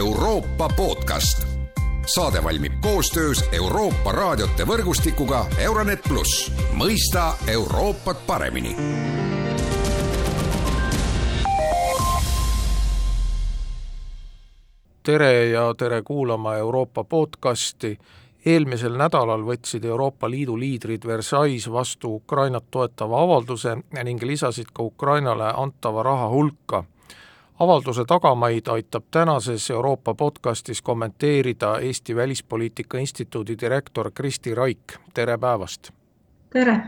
Euroopa podcast. saade valmib koostöös Euroopa raadiote võrgustikuga Euronet pluss, mõista Euroopat paremini tere ja tere kuulama Euroopa podcasti. eelmisel nädalal võtsid Euroopa Liidu liidrid Versailles vastu Ukrainat toetava avalduse ning lisasid ka Ukrainale antava raha hulka. Avalduse tagamaid aitab tänases Euroopa podcastis kommenteerida Eesti Välispoliitika Instituudi direktor Kristi Raik, tere päevast! tere!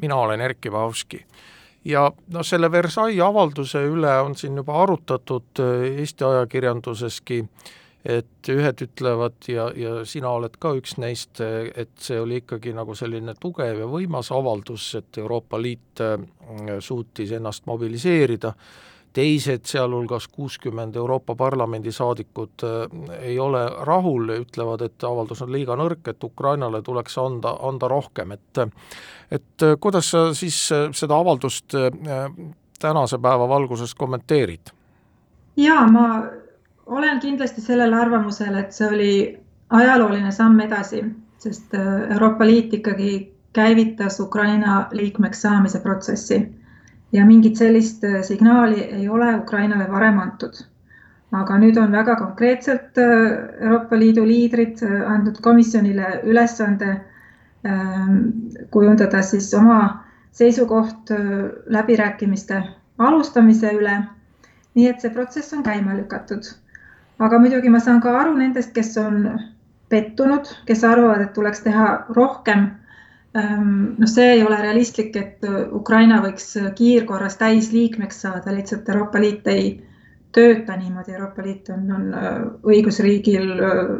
mina olen Erkki Vahovski ja noh, selle Versailles avalduse üle on siin juba arutatud äh, Eesti ajakirjanduseski, et ühed ütlevad ja, ja sina oled ka üks neist, et see oli ikkagi nagu selline tugev ja võimas avaldus, et Euroopa Liit äh, suutis ennast mobiliseerida teised, sealhulgas kuuskümmend Euroopa Parlamendi saadikut äh, ei ole rahul, ütlevad, et avaldus on liiga nõrk, et Ukrainale tuleks anda, anda rohkem, et et äh, kuidas sa siis äh, seda avaldust tänase päeva valguses kommenteerid? jaa, ma olen kindlasti sellel arvamusel, et see oli ajalooline samm edasi, sest Euroopa Liit ikkagi käivitas Ukraina liikmeks saamise protsessi ja mingit sellist äh, signaali ei ole Ukrainale varem antud. aga nüüd on väga konkreetselt äh, Euroopa Liidu liidrid äh, andnud komisjonile ülesande ähm, kujundada siis oma seisukoht läbirääkimiste alustamise üle. nii et see protsess on käima lükatud. aga muidugi ma saan ka aru nendest, kes on pettunud, kes arvavad, et tuleks teha rohkem noh, see ei ole realistlik, et äh, Ukraina võiks äh, kiirkorras täisliikmeks saada, lihtsalt Euroopa Liit ei tööta niimoodi, Euroopa Liit on, on äh, õigusriigil,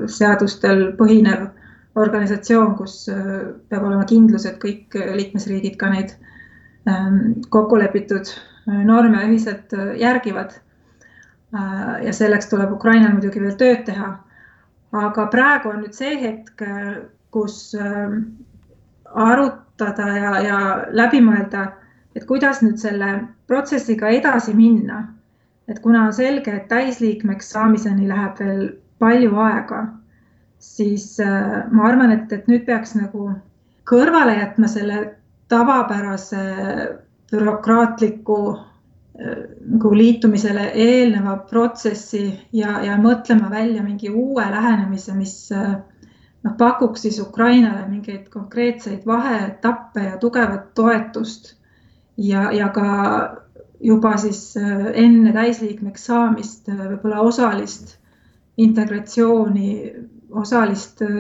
seadustel põhinev organisatsioon, kus peab olema kindlus, et kõik liikmesriigid ka neid ehm, kokku lepitud norme ühiselt järgivad. ja selleks tuleb Ukrainal muidugi veel tööd teha. aga praegu on nüüd see hetk, kus ehm, arutada ja, ja läbi mõelda, et kuidas nüüd selle protsessiga edasi minna. et kuna on selge, et täisliikmeks saamiseni läheb veel palju aega, siis äh, ma arvan, et, et nüüd peaks nagu kõrvale jätma selle tavapärase bürokraatliku äh, nagu liitumisele eelneva protsessi ja, ja mõtlema välja mingi uue lähenemise, mis äh, noh, pakuks siis Ukrainale mingeid konkreetseid vaheetappe ja tugevat toetust ja, ja ka juba siis äh, enne täisliikmeks saamist äh, võib-olla osalist integratsiooni, osalist äh,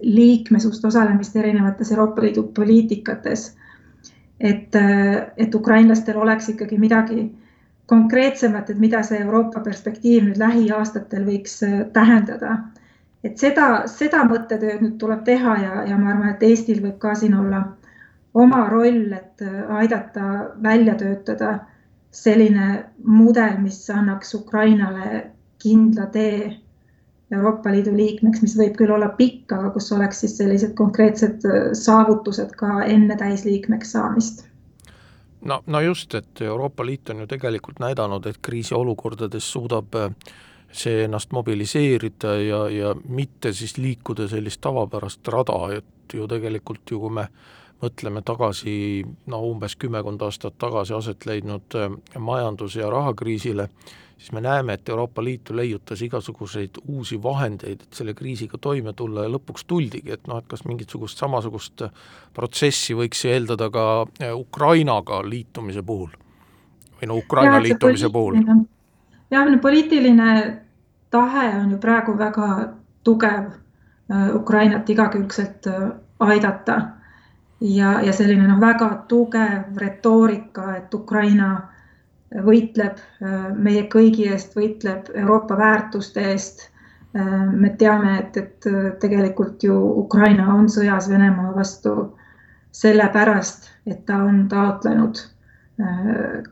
liikmesust, osalemist erinevates Euroopa Liidu poliitikates. et, et ukrainlastel oleks ikkagi midagi konkreetsemat, et mida see Euroopa perspektiiv nüüd lähiaastatel võiks tähendada et seda, seda mõttetööd nüüd tuleb teha ja, ja ma arvan, et Eestil võib ka siin olla oma roll, et äh, aidata välja töötada selline mudel, mis annaks Ukrainale kindla tee Euroopa Liidu liikmeks, mis võib küll olla pikk, aga kus oleks siis sellised konkreetsed äh, saavutused ka enne täisliikmeks saamist. No, no just, et Euroopa Liit on ju tegelikult näidanud, et kriisiolukordades suudab äh, see ennast mobiliseerida ja, ja mitte siis liikuda sellist tavapärast rada, et ju tegelikult ju kui me mõtleme tagasi no umbes kümmekond aastat tagasi aset leidnud äh, majandus- ja rahakriisile, siis me näeme, et Euroopa Liit leiutas igasuguseid uusi vahendeid, et selle kriisiga toime tulla ja lõpuks tuldigi, et noh, et kas mingisugust samasugust protsessi võiks eeldada ka äh, Ukrainaga liitumise puhul või no Ukraina ja, liitumise puhul. jah, poliitiline tahe on ju praegu väga tugev äh, Ukrainat igakülgselt äh, aidata ja, ja selline noh, väga tugev retoorika, et Ukraina võitleb äh, meie kõigi eest, võitleb Euroopa väärtuste eest. me teame, et, et tegelikult ju Ukraina on sõjas Venemaa vastu sellepärast, et ta on taotlenud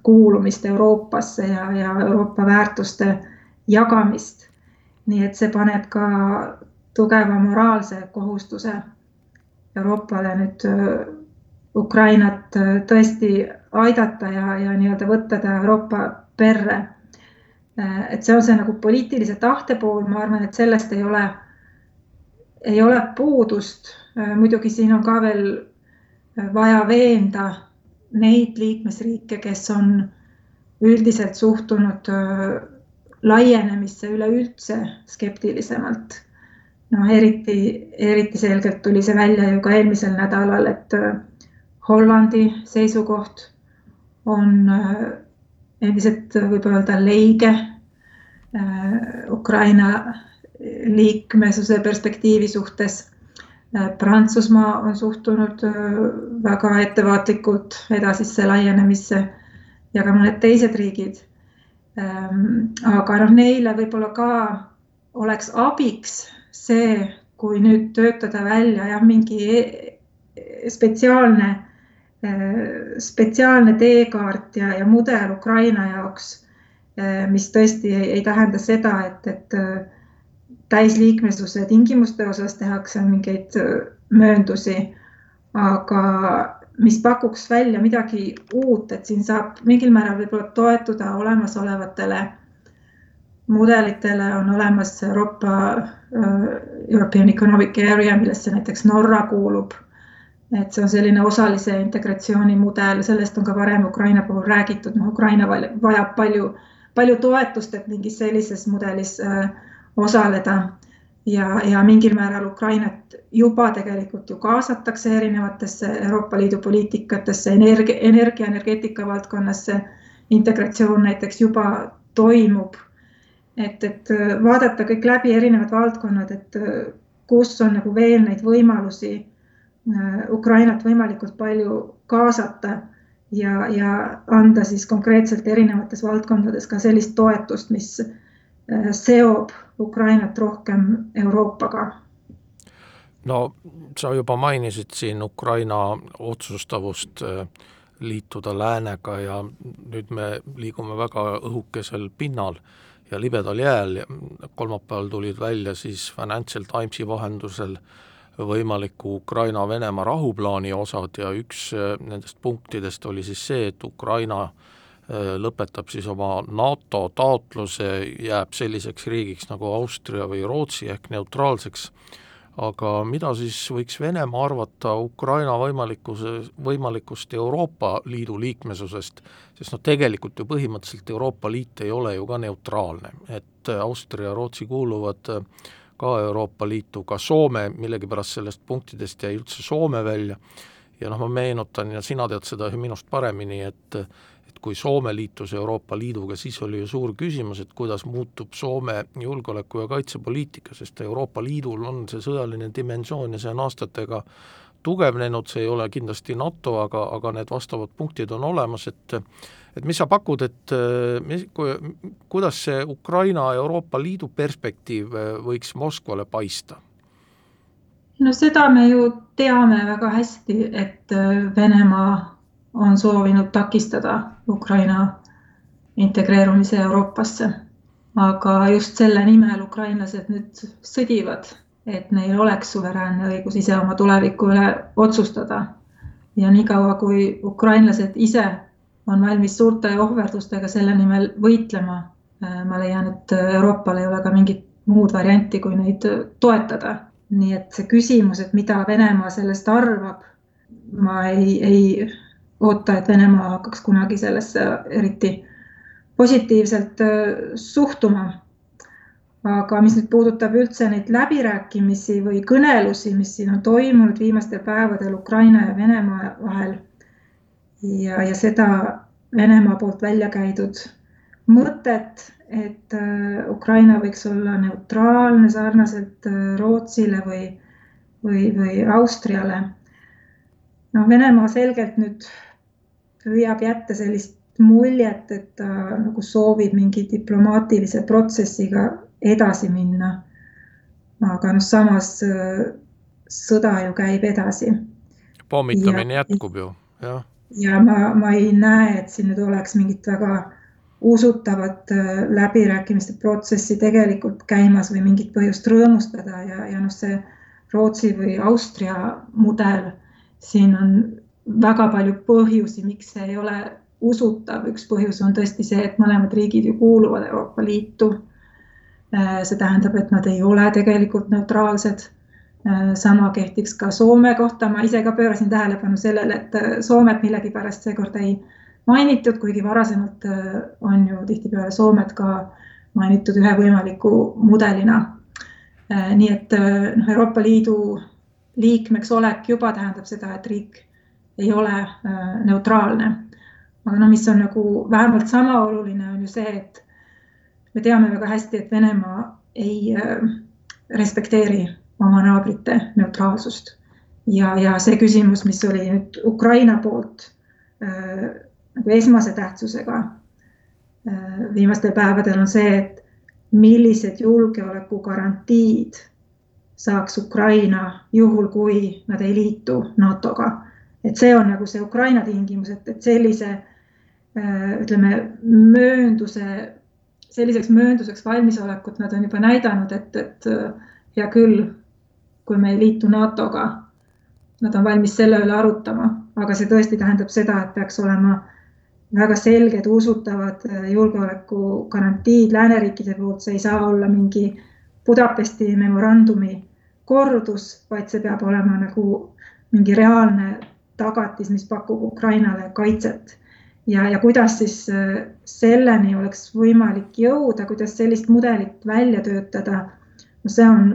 kuulumist Euroopasse ja, ja Euroopa väärtuste jagamist. Nii et see paneb ka tugeva moraalse kohustuse Euroopale nüüd äh, Ukrainat äh, tõesti aidata ja, ja nii-öelda võtta ta Euroopa perre. et see on see nagu poliitilise tahte pool, ma arvan, et sellest ei ole, ei ole puudust. muidugi siin on ka veel vaja veenda neid liikmesriike, kes on üldiselt suhtunud laienemisse üleüldse skeptilisemalt. noh, eriti, eriti selgelt tuli see välja ju ka eelmisel nädalal, et Hollandi seisukoht on endiselt võib öelda leige Ukraina liikmesuse perspektiivi suhtes Prantsusmaa on suhtunud väga ettevaatlikult edasisse laienemisse ja ka mõned teised riigid. Aga noh, neile võib-olla ka oleks abiks see, kui nüüd töötada välja jah, mingi e-, spetsiaalne, spetsiaalne teekaart ja, ja mudel Ukraina jaoks, mis tõesti ei, ei tähenda seda, et, et täisliikmesuse tingimuste osas tehakse mingeid mööndusi, aga mis pakuks välja midagi uut, et siin saab mingil määral võib-olla toetuda olemasolevatele mudelitele, on olemas Euroopa uh, European Economic Area, millesse näiteks Norra kuulub. et see on selline osalise integratsiooni mudel, sellest on ka varem Ukraina puhul räägitud, noh, Ukraina vajab palju, palju toetust, et mingis sellises mudelis uh, osaleda ja, ja mingil määral Ukrainat juba tegelikult ju kaasatakse erinevatesse Euroopa Liidu poliitikatesse, energia, energia, energeetika valdkonnasse. integratsioon näiteks juba toimub. et, et vaadata kõik läbi erinevad valdkonnad, et kus on nagu veel neid võimalusi äh, Ukrainat võimalikult palju kaasata ja, ja anda siis konkreetselt erinevates valdkondades ka sellist toetust, mis äh, seob Ukrainat rohkem Euroopaga. no sa juba mainisid siin Ukraina otsustavust äh, liituda läänega ja nüüd me liigume väga õhukesel pinnal ja libedal jääl kolmapäeval tulid välja siis Financial Timesi vahendusel võimaliku Ukraina-Venemaa rahuplaani osad ja üks äh, nendest punktidest oli siis see, et Ukraina Äh, lõpetab siis oma NATO taotluse, jääb selliseks riigiks nagu Austria või Rootsi ehk neutraalseks, aga mida siis võiks Venemaa arvata Ukraina võimalikkuse, võimalikust Euroopa Liidu liikmesusest, sest noh, tegelikult ju põhimõtteliselt Euroopa Liit ei ole ju ka neutraalne, et Austria ja Rootsi kuuluvad ka Euroopa Liitu, ka Soome millegipärast sellest punktidest jäi üldse Soome välja ja noh, ma meenutan ja sina tead seda minust paremini, et et kui Soome liitus Euroopa Liiduga, siis oli ju suur küsimus, et kuidas muutub Soome julgeoleku- ja kaitsepoliitika, sest Euroopa Liidul on see sõjaline dimensioon ja see on aastatega tugevnenud, see ei ole kindlasti NATO, aga, aga need vastavad punktid on olemas, et et mis sa pakud, et mis, kuidas see Ukraina Euroopa Liidu perspektiiv võiks Moskvale paista? No seda me ju teame väga hästi, et Venemaa on soovinud takistada Ukraina integreerumise Euroopasse. aga just selle nimel ukrainlased nüüd sõdivad, et neil oleks suveräänne õigus ise oma tuleviku üle otsustada. ja niikaua, kui ukrainlased ise on valmis suurte ohverdustega selle nimel võitlema, äh, ma leian, et Euroopal ei ole ka mingit muud varianti, kui neid toetada. Nii et see küsimus, et mida Venemaa sellest arvab, ma ei, ei oota, et Venemaa hakkaks kunagi sellesse eriti positiivselt äh, suhtuma. aga mis nüüd puudutab üldse neid läbirääkimisi või kõnelusi, mis siin on toimunud viimastel päevadel Ukraina ja Venemaa vahel ja, ja seda Venemaa poolt välja käidud mõtet, et äh, Ukraina võiks olla neutraalne sarnaselt äh, Rootsile või, või, või Austriale. no Venemaa selgelt nüüd püüab jätta sellist muljet, et ta nagu soovib mingi diplomaatilise protsessiga edasi minna. aga noh, samas äh, sõda ju käib edasi. pommitamine ja, jätkub ju, jah. ja ma, ma ei näe, et siin nüüd oleks mingit väga usutavat äh, läbirääkimiste protsessi tegelikult käimas või mingit põhjust rõõmustada ja, ja noh, see Rootsi või Austria mudel siin on väga palju põhjusi, miks see ei ole usutav, üks põhjus on tõesti see, et mõlemad riigid ju kuuluvad Euroopa Liitu. see tähendab, et nad ei ole tegelikult neutraalsed. sama kehtiks ka Soome kohta, ma ise ka pöörasin tähelepanu sellele, et Soomet millegipärast seekord ei mainitud, kuigi varasemalt on ju tihtipeale Soomet ka mainitud ühe võimaliku mudelina. nii et noh, Euroopa Liidu liikmeks olek juba tähendab seda, et riik ei ole neutraalne aga no mis on nagu vähemalt sama oluline, on ju see, et me teame väga hästi, et Venemaa ei äh, respekteeri oma naabrite neutraalsust. ja, ja see küsimus, mis oli nüüd Ukraina poolt äh, nagu esmase tähtsusega äh, viimastel päevadel on see, et millised julgeolekugarantiid saaks Ukraina juhul, kui nad ei liitu NATO-ga. et see on nagu see Ukraina tingimus, et, et sellise äh, Äh, ütleme, möönduse, selliseks möönduseks valmisolekut nad on juba näidanud, et, et äh, hea küll, kui me ei liitu NATO-ga, nad on valmis selle üle arutama, aga see tõesti tähendab seda, et peaks olema väga selged, usutavad äh, julgeolekugarantiid lääneriikide poolt, see ei saa olla mingi Budapesti memorandumi kordus, vaid see peab olema nagu mingi reaalne tagatis, mis pakub Ukrainale kaitset. Ja, ja kuidas siis äh, selleni oleks võimalik jõuda, kuidas sellist mudelit välja töötada, no see on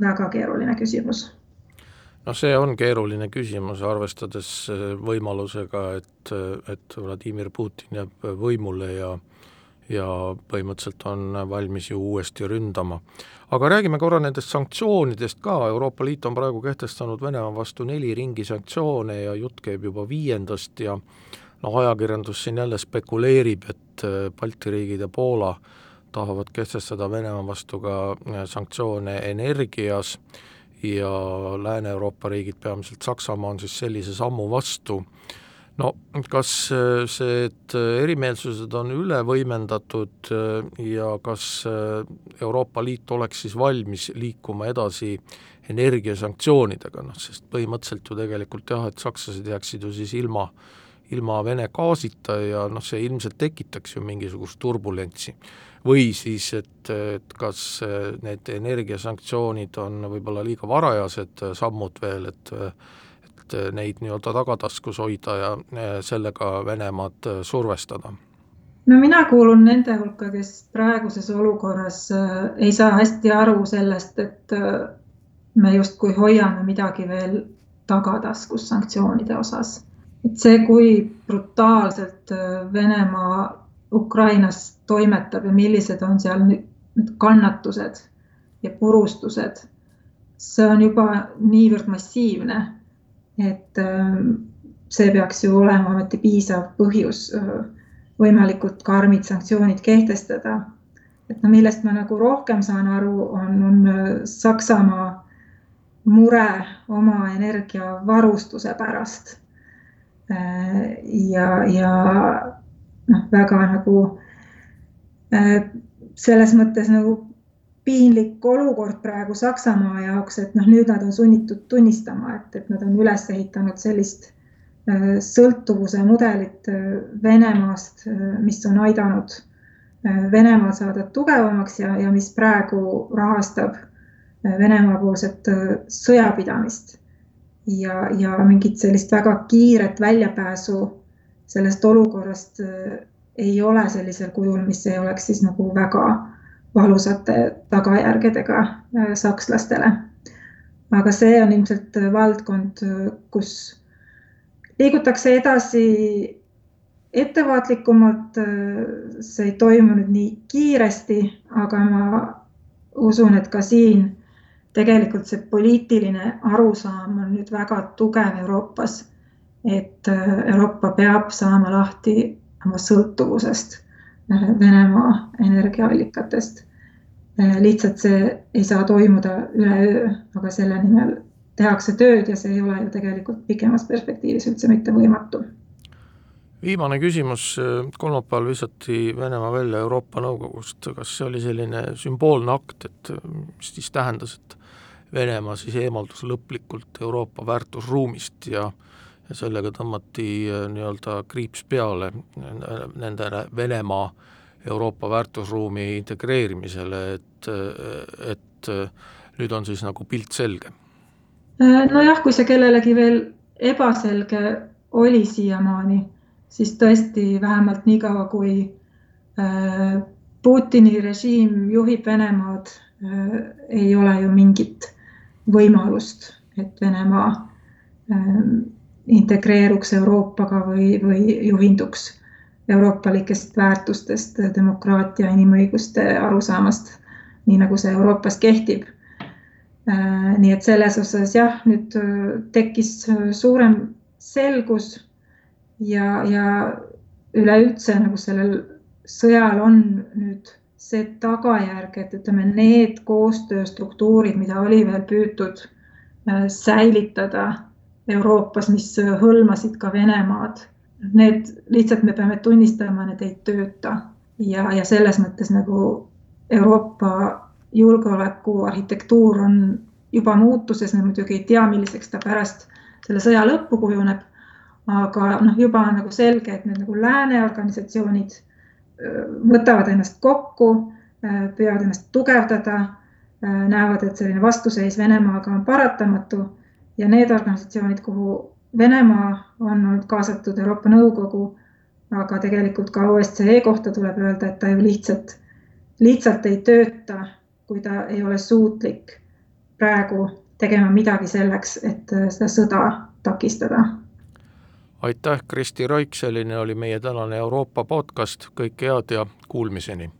väga keeruline küsimus. Noh, see on keeruline küsimus, arvestades äh, võimalusega, et, et Vladimir Putin jääb võimule ja ja põhimõtteliselt on valmis ju uuesti ründama. aga räägime korra nendest sanktsioonidest ka, Euroopa Liit on praegu kehtestanud Venemaa vastu neli ringi sanktsioone ja jutt käib juba viiendast ja noh, ajakirjandus siin jälle spekuleerib, et äh, Balti riigid ja Poola tahavad kehtestada Venemaa vastu ka äh, sanktsioone energias ja Lääne-Euroopa riigid, peamiselt Saksamaa, on siis sellise sammu vastu. no kas äh, see, et erimeelsused on üle võimendatud ja kas Euroopa Liit oleks siis valmis liikuma edasi energiasanktsioonidega, noh sest põhimõtteliselt ju tegelikult jah, et sakslased jääksid ju siis ilma äh, ilma Vene gaasita ja noh, see ilmselt tekitaks ju mingisugust turbulentsi. Või siis, et, et kas need energiasanktsioonid on võib-olla liiga varajased sammud veel, et et neid nii-öelda tagataskus hoida ja sellega Venemaad survestada? no mina kuulun nende hulka, kes praeguses olukorras äh, ei saa hästi aru sellest, et äh, me justkui hoiame midagi veel tagataskus sanktsioonide osas et see, kui brutaalselt äh, Venemaa Ukrainas toimetab ja millised on seal need kannatused ja purustused, see on juba niivõrd massiivne, et äh, see peaks ju olema ometi piisav põhjus äh, võimalikult karmid sanktsioonid kehtestada. et no millest ma nagu rohkem saan aru, on, on Saksamaa mure oma energiavarustuse pärast Äh, ja, ja noh, väga nagu äh, selles mõttes nagu piinlik olukord praegu Saksamaa jaoks, et noh, nüüd nad on sunnitud tunnistama, et, et nad on üles ehitanud sellist äh, sõltuvuse mudelit Venemaast, mis on aidanud Venemaal saada tugevamaks ja, ja mis praegu rahastab Venemaa poolset sõjapidamist. Ja, ja mingit sellist väga kiiret väljapääsu sellest olukorrast äh, ei ole sellisel kujul, mis ei oleks siis nagu väga valusate tagajärgedega äh, sakslastele. aga see on ilmselt valdkond, kus liigutakse edasi ettevaatlikumalt. see ei toimu nüüd nii kiiresti, aga ma usun, et ka siin tegelikult see poliitiline arusaam on nüüd väga tugev Euroopas. et äh, Euroopa peab saama lahti oma sõltuvusest äh, Venemaa energiaallikatest. Äh, lihtsalt see ei saa toimuda üleöö, aga selle nimel tehakse tööd ja see ei ole ju tegelikult pikemas perspektiivis üldse mitte võimatu. Viimane küsimus, kolmapäeval visati Venemaa välja Euroopa Nõukogust, kas see oli selline sümboolne akt, et mis siis tähendas, et Venemaa siis eemaldus lõplikult Euroopa väärtusruumist ja ja sellega tõmmati nii-öelda kriips peale nendele Venemaa Euroopa väärtusruumi integreerimisele, et, et nüüd on siis nagu pilt selge? nojah, kui see kellelegi veel ebaselge oli siiamaani, siis tõesti vähemalt niikaua, kui äh, Putini režiim juhib Venemaad, äh, ei ole ju mingit võimalust, et Venemaa äh, integreeruks Euroopaga või, või juhinduks euroopalikest väärtustest, demokraatia, inimõiguste arusaamast, nii nagu see Euroopas kehtib. Äh, nii et selles osas jah, nüüd äh, tekkis äh, suurem selgus ja, ja üleüldse nagu sellel sõjal on nüüd see tagajärg, et ütleme, need koostööstruktuurid, mida oli veel püütud säilitada Euroopas, mis hõlmasid ka Venemaad need lihtsalt me peame tunnistama, need ei tööta ja, ja selles mõttes nagu Euroopa julgeolekuarhitektuur on juba muutuses, me muidugi ei tea, milliseks ta pärast selle sõja lõppu kujuneb. aga noh, juba on nagu selge, et need nagu lääne organisatsioonid võtavad ennast kokku, püüavad ennast tugevdada, näevad, et selline vastuseis Venemaaga on paratamatu ja need organisatsioonid, kuhu Venemaa on olnud kaasatud Euroopa Nõukogu, aga tegelikult ka OSCE kohta tuleb öelda, et ta ju lihtsalt, lihtsalt ei tööta, kui ta ei ole suutlik praegu tegema midagi selleks, et seda sõda takistada. aitäh, Kristi Roik, selline oli meie tänane Euroopa podcast, kõike head ja kuulmiseni